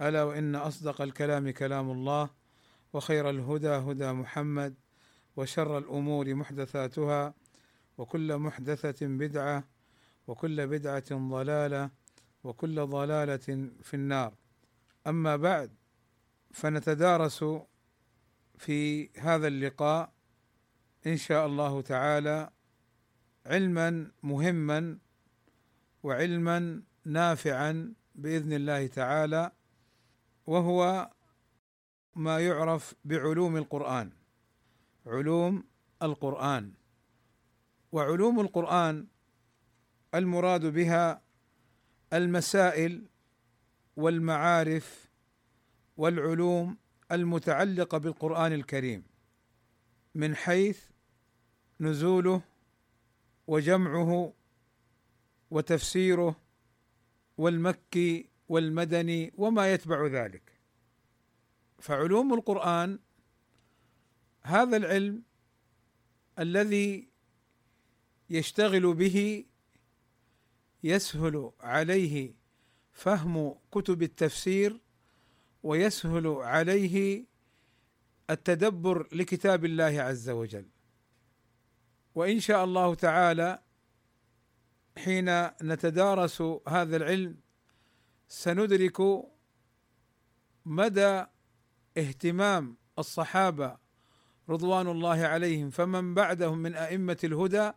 ألا وإن أصدق الكلام كلام الله وخير الهدى هدى محمد وشر الأمور محدثاتها وكل محدثة بدعة وكل بدعة ضلالة وكل ضلالة في النار. أما بعد فنتدارس في هذا اللقاء إن شاء الله تعالى علما مهما وعلما نافعا بإذن الله تعالى. وهو ما يعرف بعلوم القرآن علوم القرآن. وعلوم القرآن المراد بها المسائل والمعارف والعلوم المتعلقة بالقرآن الكريم من حيث نزوله وجمعه وتفسيره والمكي والمدني وما يتبع ذلك. فعلوم القرآن هذا العلم الذي يشتغل به يسهل عليه فهم كتب التفسير ويسهل عليه التدبر لكتاب الله عز وجل. وإن شاء الله تعالى حين نتدارس هذا العلم سندرك مدى اهتمام الصحابة رضوان الله عليهم فمن بعدهم من أئمة الهدى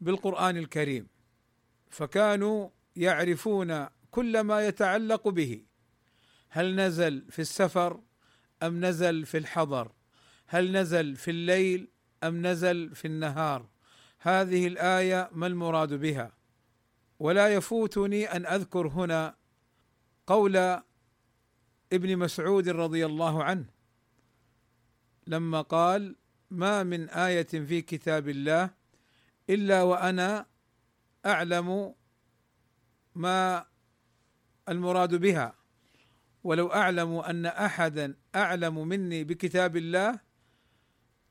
بالقرآن الكريم فكانوا يعرفون كل ما يتعلق به هل نزل في السفر أم نزل في الحضر هل نزل في الليل أم نزل في النهار هذه الآية ما المراد بها؟ ولا يفوتني أن أذكر هنا قول ابن مسعود رضي الله عنه لما قال ما من آية في كتاب الله إلا وأنا أعلم ما المراد بها. ولو أعلم أن أحدا أعلم مني بكتاب الله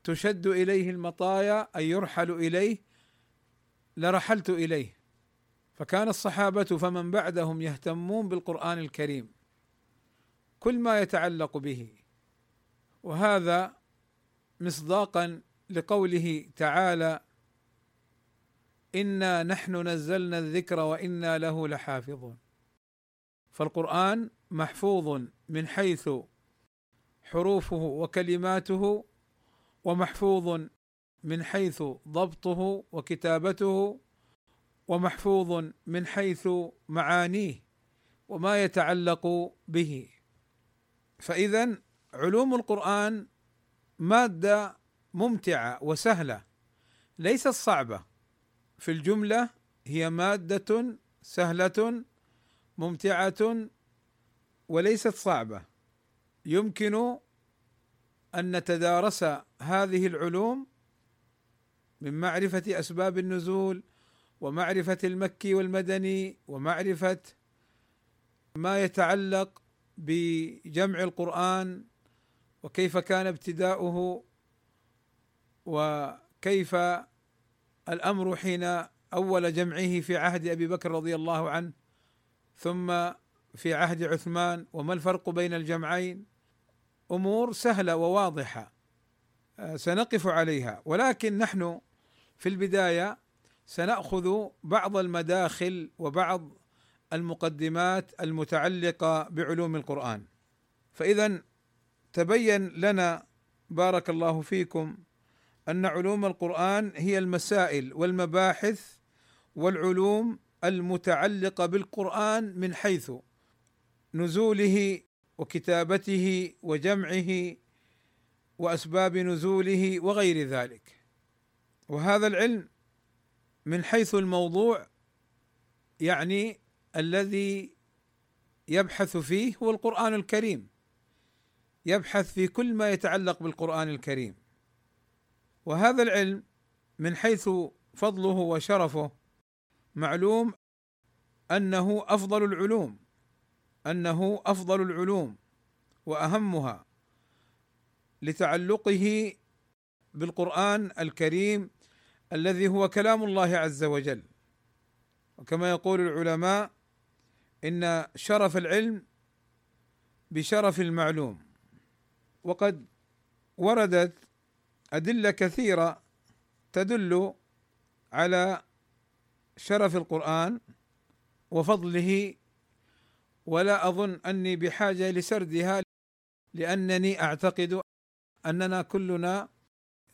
تشد إليه المطايا أي يرحل إليه لرحلت إليه. فكان الصحابة فمن بعدهم يهتمون بالقرآن الكريم كل ما يتعلق به. وهذا مصداقا لقوله تعالى إنا نحن نزلنا الذكر وإنا له لحافظون. فالقرآن محفوظ من حيث حروفه وكلماته ومحفوظ من حيث ضبطه وكتابته ومحفوظ من حيث معانيه وما يتعلق به. فاذا علوم القرآن مادة ممتعة وسهلة ليست صعبة. في الجملة هي مادة سهلة ممتعة وليست صعبة. يمكن أن نتدارس هذه العلوم من معرفة أسباب النزول ومعرفة المكي والمدني ومعرفة ما يتعلق بجمع القرآن وكيف كان ابتداؤه وكيف الأمر حين أول جمعه في عهد أبي بكر رضي الله عنه ثم في عهد عثمان وما الفرق بين الجمعين؟ أمور سهلة وواضحة سنقف عليها. ولكن نحن في البداية سنأخذ بعض المداخل وبعض المقدمات المتعلقة بعلوم القرآن. فإذا تبين لنا بارك الله فيكم أن علوم القرآن هي المسائل والمباحث والعلوم المتعلقة بالقرآن من حيث نزوله وكتابته وجمعه وأسباب نزوله وغير ذلك. وهذا العلم من حيث الموضوع يعني الذي يبحث فيه هو القرآن الكريم. يبحث في كل ما يتعلق بالقرآن الكريم. وهذا العلم من حيث فضله وشرفه معلوم أنه أفضل العلوم أنه أفضل العلوم وأهمها لتعلقه بالقرآن الكريم الذي هو كلام الله عز وجل. وكما يقول العلماء إن شرف العلم بشرف المعلوم. وقد وردت أدلة كثيرة تدل على شرف القرآن وفضله ولا أظن أني بحاجة لسردها لأنني أعتقد أننا كلنا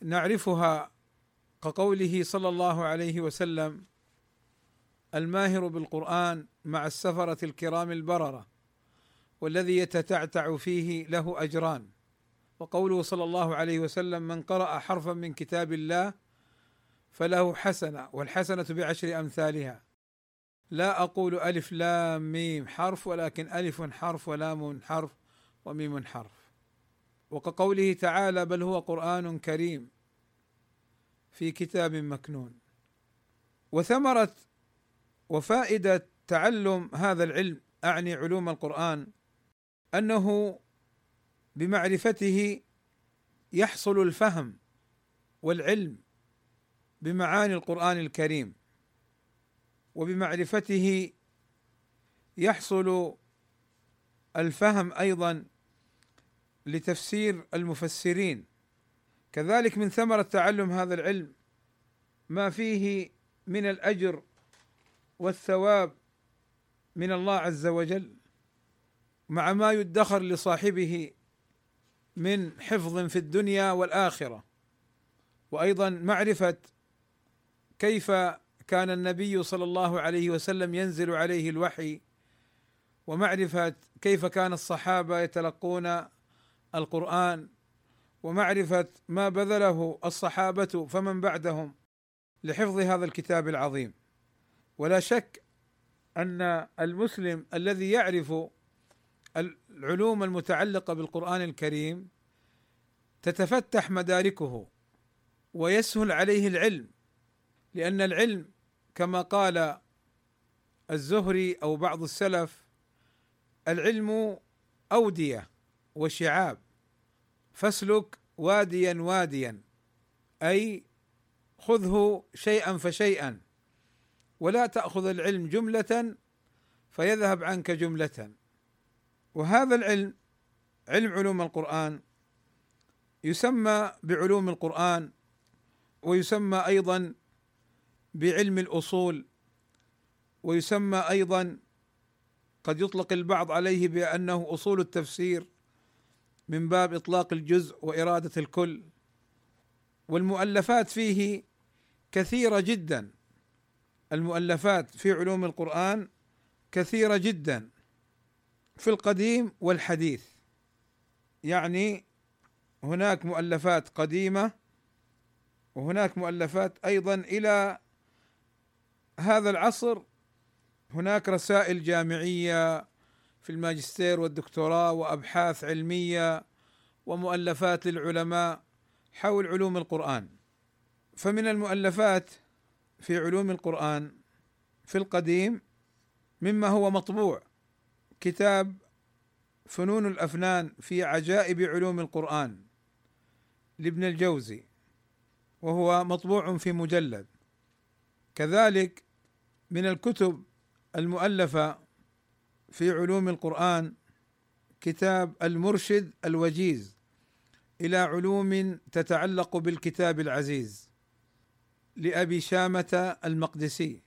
نعرفها كقوله صلى الله عليه وسلم الماهر بالقرآن مع السفرة الكرام البررة والذي يتتعتع فيه له أجران. وقوله صلى الله عليه وسلم من قرأ حرفا من كتاب الله فله حسنة والحسنة بعشر أمثالها. لا أقول ألف لام ميم حرف ولكن ألف حرف ولام حرف وميم حرف. وكقوله تعالى بل هو قرآن كريم. في كتاب مكنون. وثمرة وفائدة تعلم هذا العلم أعني علوم القرآن أنه بمعرفته يحصل الفهم والعلم بمعاني القرآن الكريم وبمعرفته يحصل الفهم أيضا لتفسير المفسرين كذلك من ثمرة تعلم هذا العلم ما فيه من الأجر والثواب من الله عز وجل مع ما يدخر لصاحبه من حفظ في الدنيا والآخرة. وأيضا معرفة كيف كان النبي صلى الله عليه وسلم ينزل عليه الوحي ومعرفة كيف كان الصحابة يتلقون القرآن ومعرفة ما بذله الصحابة فمن بعدهم لحفظ هذا الكتاب العظيم. ولا شك أن المسلم الذي يعرف العلوم المتعلقة بالقرآن الكريم تتفتح مداركه ويسهل عليه العلم لأن العلم كما قال الزهري أو بعض السلف العلم أودية وشعاب. فاسلك واديا واديا. أي خذه شيئا فشيئا. ولا تأخذ العلم جملة فيذهب عنك جملة. وهذا العلم علم علوم القرآن يسمى بعلوم القرآن ويسمى أيضا بعلم الأصول ويسمى أيضا قد يطلق البعض عليه بأنه أصول التفسير. من باب إطلاق الجزء وإرادة الكل. والمؤلفات فيه كثيرة جدا. المؤلفات في علوم القرآن كثيرة جدا. في القديم والحديث. يعني هناك مؤلفات قديمة وهناك مؤلفات أيضا إلى هذا العصر. هناك رسائل جامعية في الماجستير والدكتوراه وأبحاث علمية ومؤلفات للعلماء حول علوم القرآن. فمن المؤلفات في علوم القرآن في القديم مما هو مطبوع كتاب فنون الأفنان في عجائب علوم القرآن لابن الجوزي وهو مطبوع في مجلد. كذلك من الكتب المؤلفة في علوم القرآن كتاب المرشد الوجيز إلى علوم تتعلق بالكتاب العزيز لأبي شامة المقدسي.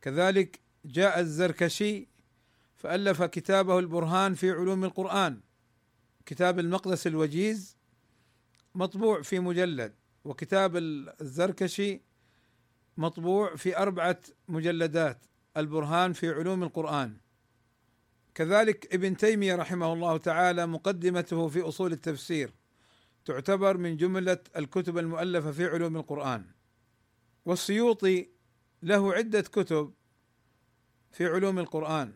كذلك جاء الزركشي فألف كتابه البرهان في علوم القرآن. كتاب المقدس الوجيز مطبوع في مجلد وكتاب الزركشي مطبوع في أربعة مجلدات البرهان في علوم القرآن. كذلك ابن تيمية رحمه الله تعالى مقدمته في أصول التفسير تعتبر من جملة الكتب المؤلفة في علوم القرآن. والسيوطي له عدة كتب في علوم القرآن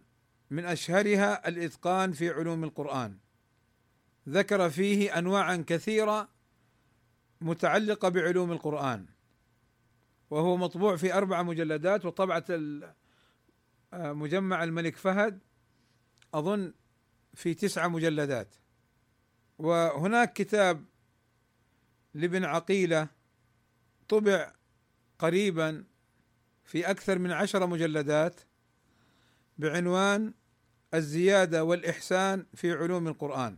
من أشهرها الإتقان في علوم القرآن. ذكر فيه انواعا كثيرة متعلقة بعلوم القرآن وهو مطبوع في أربع مجلدات وطبعة آه، مجمع الملك فهد أظن في تسعه مجلدات. وهناك كتاب لابن عقيلة طبع قريبا في أكثر من عشر مجلدات بعنوان الزيادة والإحسان في علوم القرآن.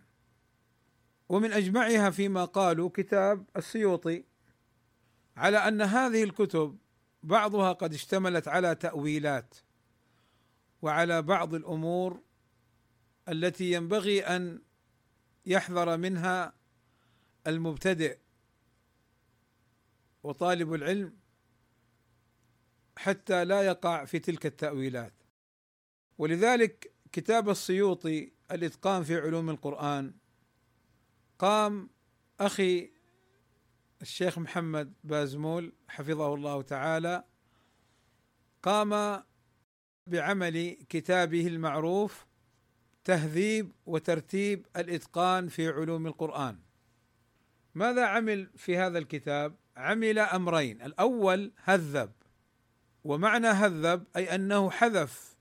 ومن أجمعها فيما قالوا كتاب السيوطي على أن هذه الكتب بعضها قد اشتملت على تأويلات وعلى بعض الأمور التي ينبغي أن يحذر منها المبتدئ وطالب العلم حتى لا يقع في تلك التأويلات. ولذلك كتاب السيوطي الإتقان في علوم القرآن قام أخي الشيخ محمد بازمول حفظه الله تعالى قام بعمل كتابه المعروف تهذيب وترتيب الإتقان في علوم القرآن. ماذا عمل في هذا الكتاب؟ عمل أمرين. الأول هذب. ومعنى هذب أي أنه حذف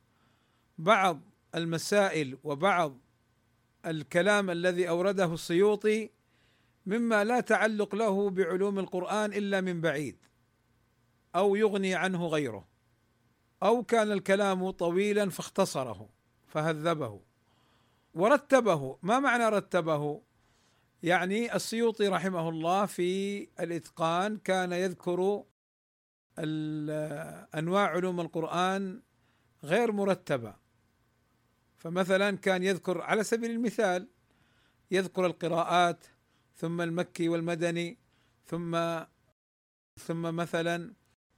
بعض المسائل وبعض الكلام الذي أورده السيوطي مما لا تعلق له بعلوم القرآن إلا من بعيد أو يغني عنه غيره أو كان الكلام طويلا فاختصره فهذبه. ورتبه. ما معنى رتبه؟ يعني السيوطي رحمه الله في الإتقان كان يذكر أنواع علوم القرآن غير مرتبة. فمثلا كان يذكر على سبيل المثال يذكر القراءات ثم المكي والمدني ثم ثم مثلا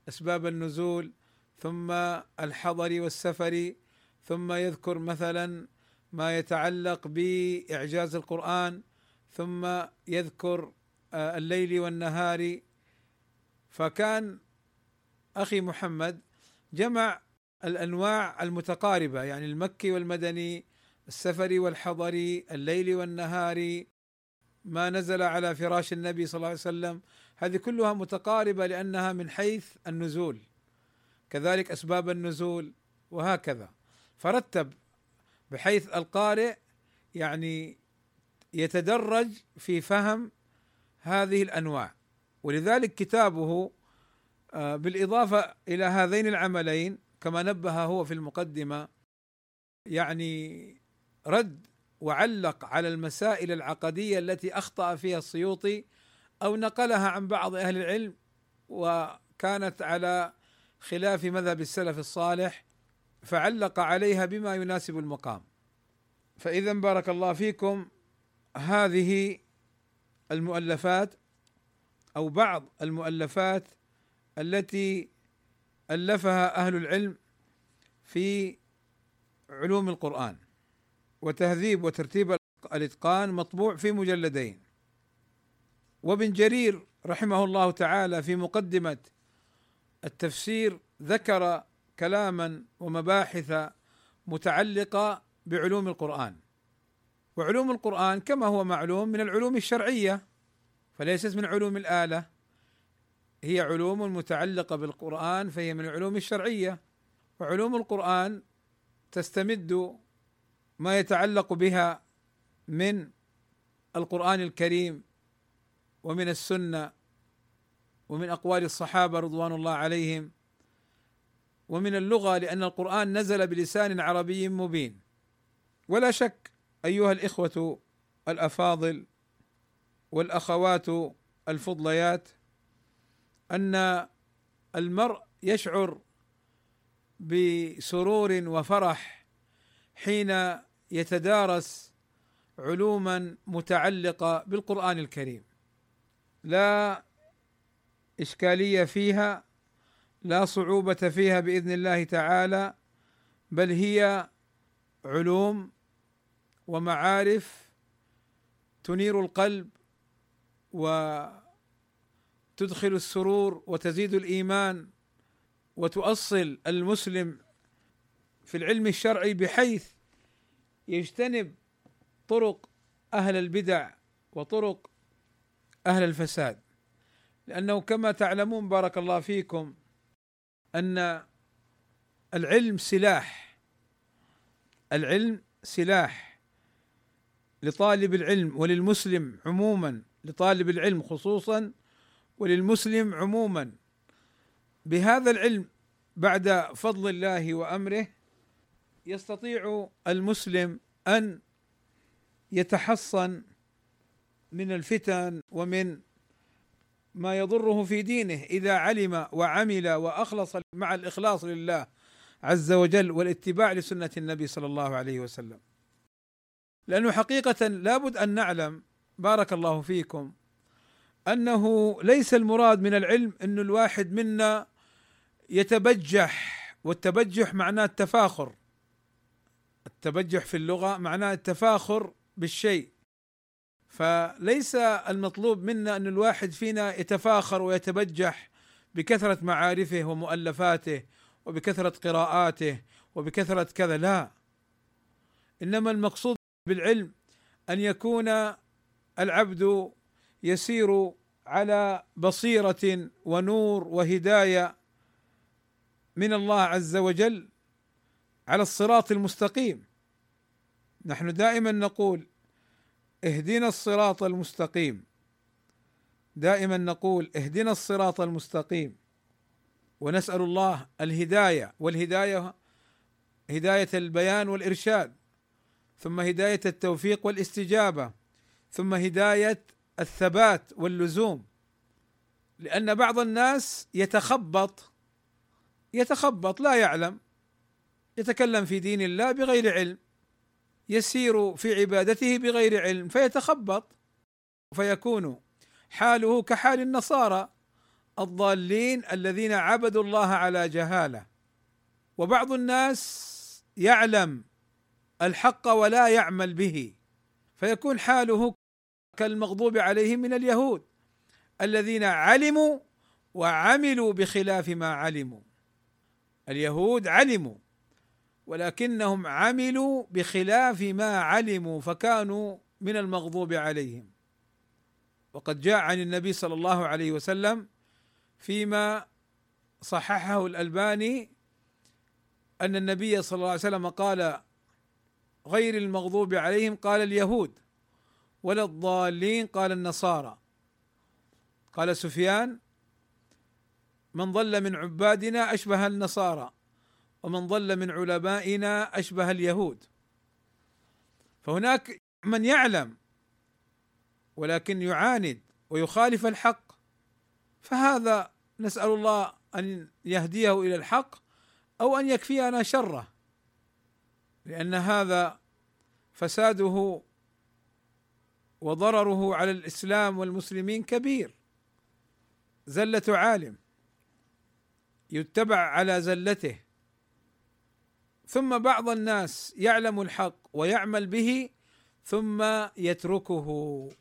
أسباب النزول ثم الحضر والسفر ثم يذكر مثلا ما يتعلق بإعجاز القرآن ثم يذكر آه، الليل والنهار. فكان أخي محمد جمع الأنواع المتقاربة يعني المكي والمدني السفري والحضري الليل والنهار. ما نزل على فراش النبي صلى الله عليه وسلم. هذه كلها متقاربة لأنها من حيث النزول. كذلك أسباب النزول وهكذا. فرتب بحيث القارئ يعني يتدرج في فهم هذه الأنواع. ولذلك كتابه آه، بالإضافة إلى هذين العملين كما نبه هو في المقدمة يعني رد وعلق على المسائل العقدية التي أخطأ فيها السيوطي أو نقلها عن بعض أهل العلم وكانت على خلاف مذهب السلف الصالح فعلق عليها بما يناسب المقام. فاذا بارك الله فيكم هذه المؤلفات أو بعض المؤلفات التي ألفها أهل العلم في علوم القرآن وتهذيب وترتيب الإتقان مطبوع في مجلدين. وابن جرير رحمه الله تعالى في مقدمة التفسير ذكر كلاما ومباحث متعلقة بعلوم القرآن. وعلوم القرآن كما هو معلوم من العلوم الشرعية فليست من علوم الآلة. هي علوم متعلقة بالقرآن فهي من العلوم الشرعية. وعلوم القرآن تستمد ما يتعلق بها من القرآن الكريم ومن السنة ومن أقوال الصحابة رضوان الله عليهم. ومن اللغة لأن القرآن نزل بلسان عربي مبين. ولا شك أيها الإخوة الأفاضل والأخوات الفضليات أن المرء يشعر بسرور وفرح حين يتدارس علوما متعلقة بالقرآن الكريم. لا إشكالية فيها لا صعوبة فيها بإذن الله تعالى بل هي علوم ومعارف تنير القلب وتدخل السرور وتزيد الإيمان وتؤصل المسلم في العلم الشرعي بحيث يجتنب طرق أهل البدع وطرق أهل الفساد. لأنه كما تعلمون بارك الله فيكم أن العلم سلاح. العلم سلاح لطالب العلم وللمسلم عموما لطالب العلم خصوصا وللمسلم عموما. بهذا العلم بعد فضل الله وأمره يستطيع المسلم أن يتحصن من الفتن ومن ما يضره في دينه إذا علم وعمل وأخلص مع الإخلاص لله عز وجل والاتباع لسنة النبي صلى الله عليه وسلم. لأنه حقيقة لابد أن نعلم بارك الله فيكم أنه ليس المراد من العلم أن الواحد منا يتبجح والتبجح معناه التفاخر التبجح في اللغة معناه التفاخر بالشيء فليس المطلوب منا أن الواحد فينا يتفاخر ويتبجح بكثرة معارفه ومؤلفاته وبكثرة قراءاته وبكثرة كذا لا. إنما المقصود بالعلم أن يكون العبد يسير على بصيرة ونور وهداية من الله عز وجل على الصراط المستقيم. نحن دائما نقول اهدنا الصراط المستقيم. دائما نقول اهدنا الصراط المستقيم. ونسأل الله الهداية والهداية هداية البيان والإرشاد ثم هداية التوفيق والاستجابة ثم هداية الثبات واللزوم. لأن بعض الناس يتخبط يتخبط لا يعلم يتكلم في دين الله بغير علم. يسير في عبادته بغير علم فيتخبط فيكون حاله كحال النصارى الضالين الذين عبدوا الله على جهالة. وبعض الناس يعلم الحق ولا يعمل به فيكون حاله كالمغضوب عليهم من اليهود الذين علموا وعملوا بخلاف ما علموا. اليهود علموا ولكنهم عملوا بخلاف ما علموا فكانوا من المغضوب عليهم. وقد جاء عن النبي صلى الله عليه وسلم فيما صححه الألباني أن النبي صلى الله عليه وسلم قال غير المغضوب عليهم قال اليهود ولا الضالين قال النصارى. قال سفيان من ضل من عبادنا أشبه النصارى. ومن ضل من علمائنا أشبه اليهود. فهناك من يعلم ولكن يعاند ويخالف الحق. فهذا نسأل الله أن يهديه إلى الحق أو أن يكفينا شره لأن هذا فساده وضرره على الإسلام والمسلمين كبير. زلة عالم يتبع على زلته. ثم بعض الناس يعلم الحق ويعمل به ثم يتركه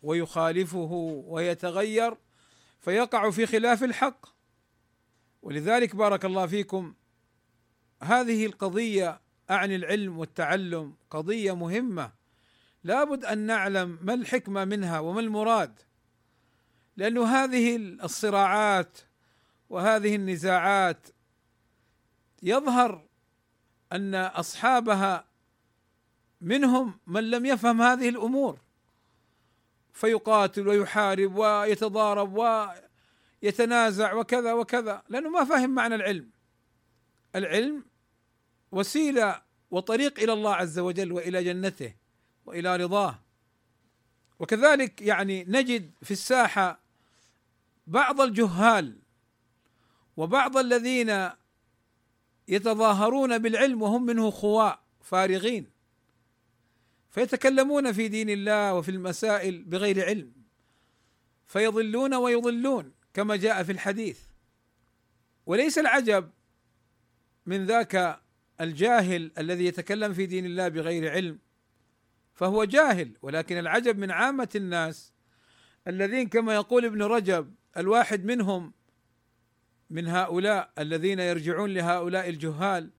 ويخالفه ويتغير فيقع في خلاف الحق. ولذلك بارك الله فيكم هذه القضية أعني العلم والتعلم قضية مهمة. لابد أن نعلم ما الحكمة منها وما المراد لأن هذه الصراعات وهذه النزاعات يظهر أن أصحابها منهم من لم يفهم هذه الأمور فيقاتل ويحارب ويتضارب ويتنازع وكذا وكذا لأنه ما فهم معنى العلم. العلم وسيلة وطريق إلى الله عز وجل وإلى جنته وإلى رضاه. وكذلك يعني نجد في الساحة بعض الجهال وبعض الذين يتظاهرون بالعلم وهم منه خواء فارغين. فيتكلمون في دين الله وفي المسائل بغير علم. فيضلون ويضلون كما جاء في الحديث. وليس العجب من ذاك الجاهل الذي يتكلم في دين الله بغير علم فهو جاهل. ولكن العجب من عامة الناس الذين كما يقول ابن رجب الواحد منهم من هؤلاء الذين يرجعون لهؤلاء الجهال.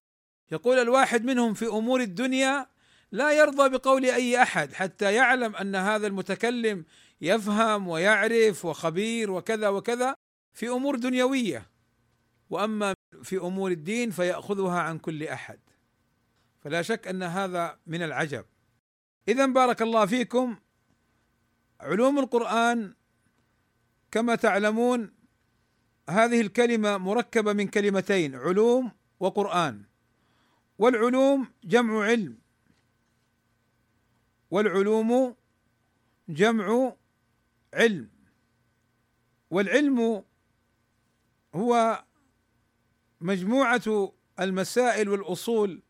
يقول الواحد منهم في أمور الدنيا لا يرضى بقول أي أحد حتى يعلم أن هذا المتكلم يفهم ويعرف وخبير وكذا وكذا في أمور دنيوية. وأما في أمور الدين فيأخذها عن كل أحد. فلا شك أن هذا من العجب. اذا بارك الله فيكم. علوم القرآن كما تعلمون هذه الكلمة مركبة من كلمتين علوم وقرآن. والعلوم جمع علم. والعلوم جمع علم. والعلم هو مجموعة المسائل والأصول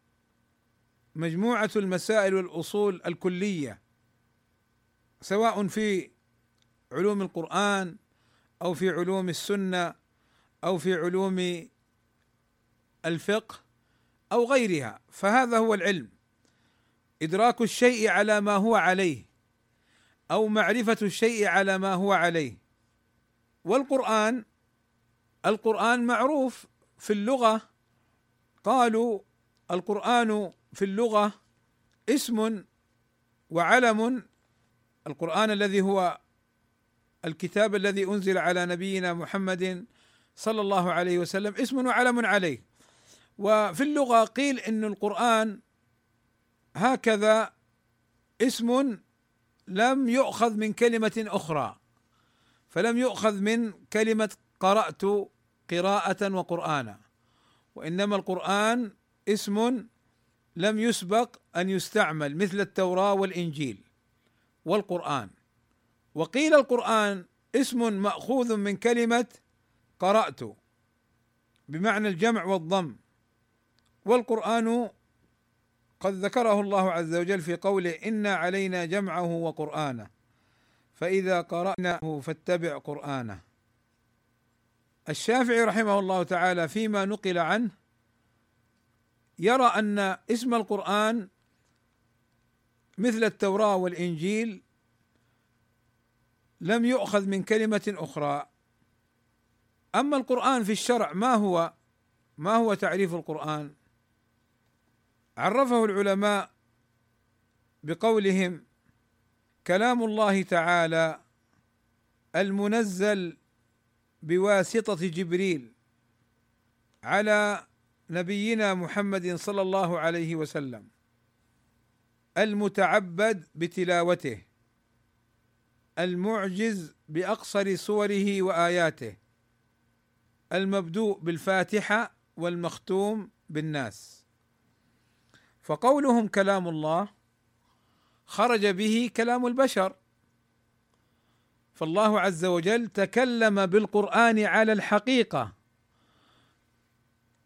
مجموعة المسائل والأصول الكلية سواء في علوم القرآن أو في علوم السنة أو في علوم الفقه أو غيرها فهذا هو العلم. إدراك الشيء على ما هو عليه أو معرفة الشيء على ما هو عليه. والقرآن القرآن معروف في اللغة. قالوا القرآن في اللغة اسم وعلم. القرآن الذي هو الكتاب الذي أنزل على نبينا محمد صلى الله عليه وسلم اسم وعلم عليه. وفي اللغة قيل إن القرآن هكذا اسم لم يؤخذ من كلمة أخرى فلم يؤخذ من كلمة قرأت قراءة وقرآنا. وإنما القرآن اسم لم يسبق أن يستعمل مثل التوراة والإنجيل والقرآن. وقيل القرآن اسم مأخوذ من كلمة قرأت بمعنى الجمع والضم والقرآن قد ذكره الله عز وجل في قوله انا علينا جمعه وقرآنه فإذا قرأناه فاتبع قرآنه. الشافعي رحمه الله تعالى فيما نقل عنه يرى أن اسم القرآن مثل التوراة والإنجيل لم يؤخذ من كلمة أخرى أما القرآن في الشرع ما هو ما هو تعريف القرآن؟ عرفه العلماء بقولهم كلام الله تعالى المنزل بواسطة جبريل على نبينا محمد صلى الله عليه وسلم المتعبد بتلاوته المعجز بأقصر صوره وآياته. المبدوء بالفاتحة والمختوم بالناس. فقولهم كلام الله خرج به كلام البشر. فالله عز وجل تكلم بالقرآن على الحقيقة.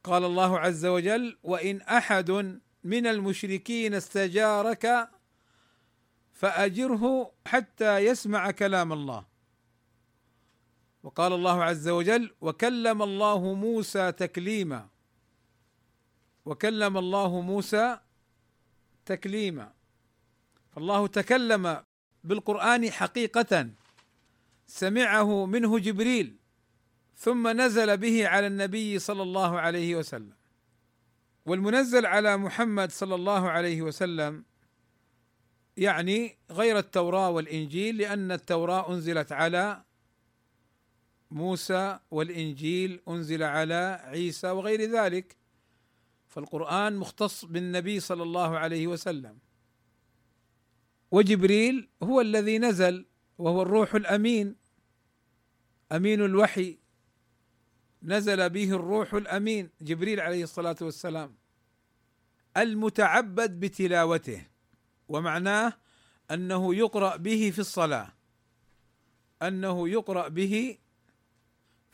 قال الله عز وجل وإن أحد من المشركين استجارك فأجره حتى يسمع كلام الله. وقال الله عز وجل وكلم الله موسى تكليما. وكلم الله موسى تكليما. فالله تكلم بالقرآن حقيقة سمعه منه جبريل ثم نزل به على النبي صلى الله عليه وسلم. والمنزل على محمد صلى الله عليه وسلم يعني غير التوراة والإنجيل لأن التوراة أنزلت على موسى والإنجيل أنزل على عيسى وغير ذلك فالقرآن مختص بالنبي صلى الله عليه وسلم. وجبريل هو الذي نزل وهو الروح الأمين أمين الوحي. نزل به الروح الأمين جبريل عليه الصلاة والسلام المتعبد بتلاوته ومعناه أنه يقرأ به في الصلاة أنه يقرأ به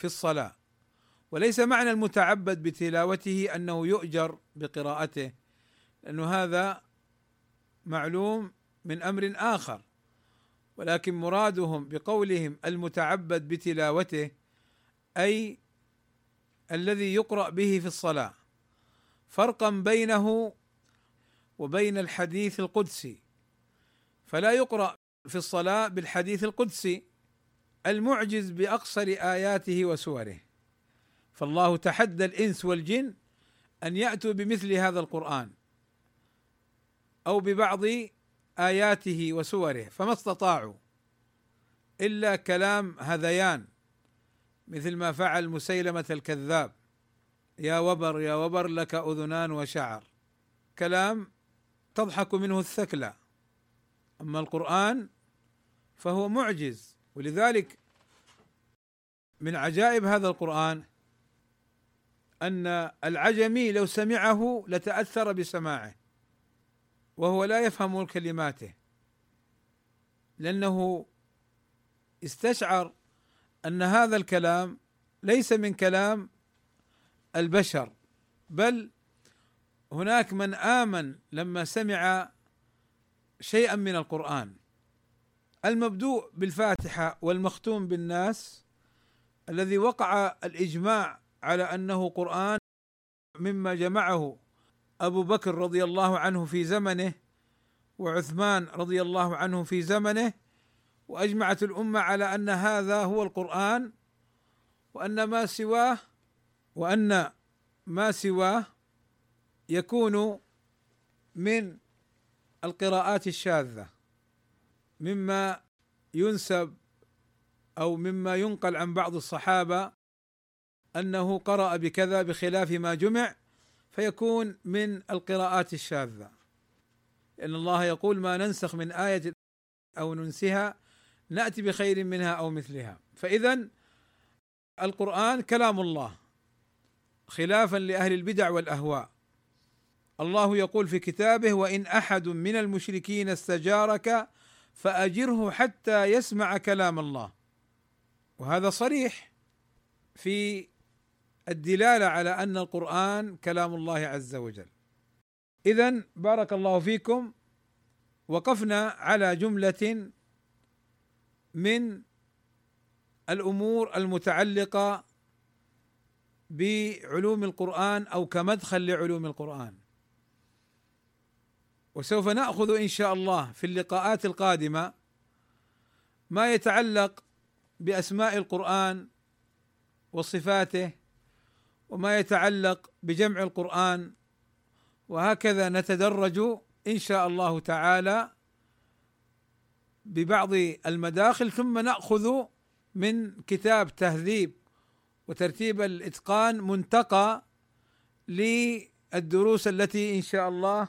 في الصلاة. وليس معنى المتعبد بتلاوته أنه يؤجر بقراءته لأنه هذا معلوم من أمر آخر. ولكن مرادهم بقولهم المتعبد بتلاوته أي الذي يقرأ به في الصلاة. فرقا بينه وبين الحديث القدسي. فلا يقرأ في الصلاة بالحديث القدسي. المعجز بأقصر آياته وسوره. فالله تحدى الإنس والجن أن يأتوا بمثل هذا القرآن أو ببعض آياته وسوره فما استطاعوا إلا كلام هذيان مثل ما فعل مسيلمة الكذاب يا وبر يا وبر لك أذنان وشعر. كلام تضحك منه الثكلى. أما القرآن فهو معجز ولذلك من عجائب هذا القرآن أن العجمي لو سمعه لتأثر بسماعه وهو لا يفهم كلماته لأنه استشعر أن هذا الكلام ليس من كلام البشر بل هناك من آمن لما سمع شيئا من القرآن. المبدوء بالفاتحة والمختوم بالناس الذي وقع الإجماع على أنه قرآن مما جمعه أبو بكر رضي الله عنه في زمنه وعثمان رضي الله عنه في زمنه وأجمعت الأمة على أن هذا هو القرآن وأن ما سواه وأن ما سواه يكون من القراءات الشاذة. مما ينسب أو مما ينقل عن بعض الصحابة أنه قرأ بكذا بخلاف ما جمع فيكون من القراءات الشاذة. لأن الله يقول ما ننسخ من آية أو ننسها نأتي بخير منها أو مثلها. فاذا القرآن كلام الله خلافا لأهل البدع والأهواء. الله يقول في كتابه وإن أحد من المشركين استجارك فأجره حتى يسمع كلام الله. وهذا صريح في الدلالة على أن القرآن كلام الله عز وجل. اذا بارك الله فيكم. وقفنا على جملة من الأمور المتعلقة بعلوم القرآن أو كمدخل لعلوم القرآن. وسوف نأخذ إن شاء الله في اللقاءات القادمة ما يتعلق بأسماء القرآن وصفاته وما يتعلق بجمع القرآن وهكذا نتدرج إن شاء الله تعالى ببعض المداخل ثم نأخذ من كتاب تهذيب وترتيب الإتقان منتقى للدروس التي إن شاء الله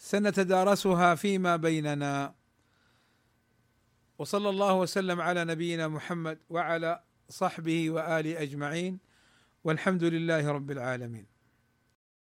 سنتدارسها فيما بيننا. وصلى الله وسلم على نبينا محمد وعلى صحبه وآله أجمعين والحمد لله رب العالمين.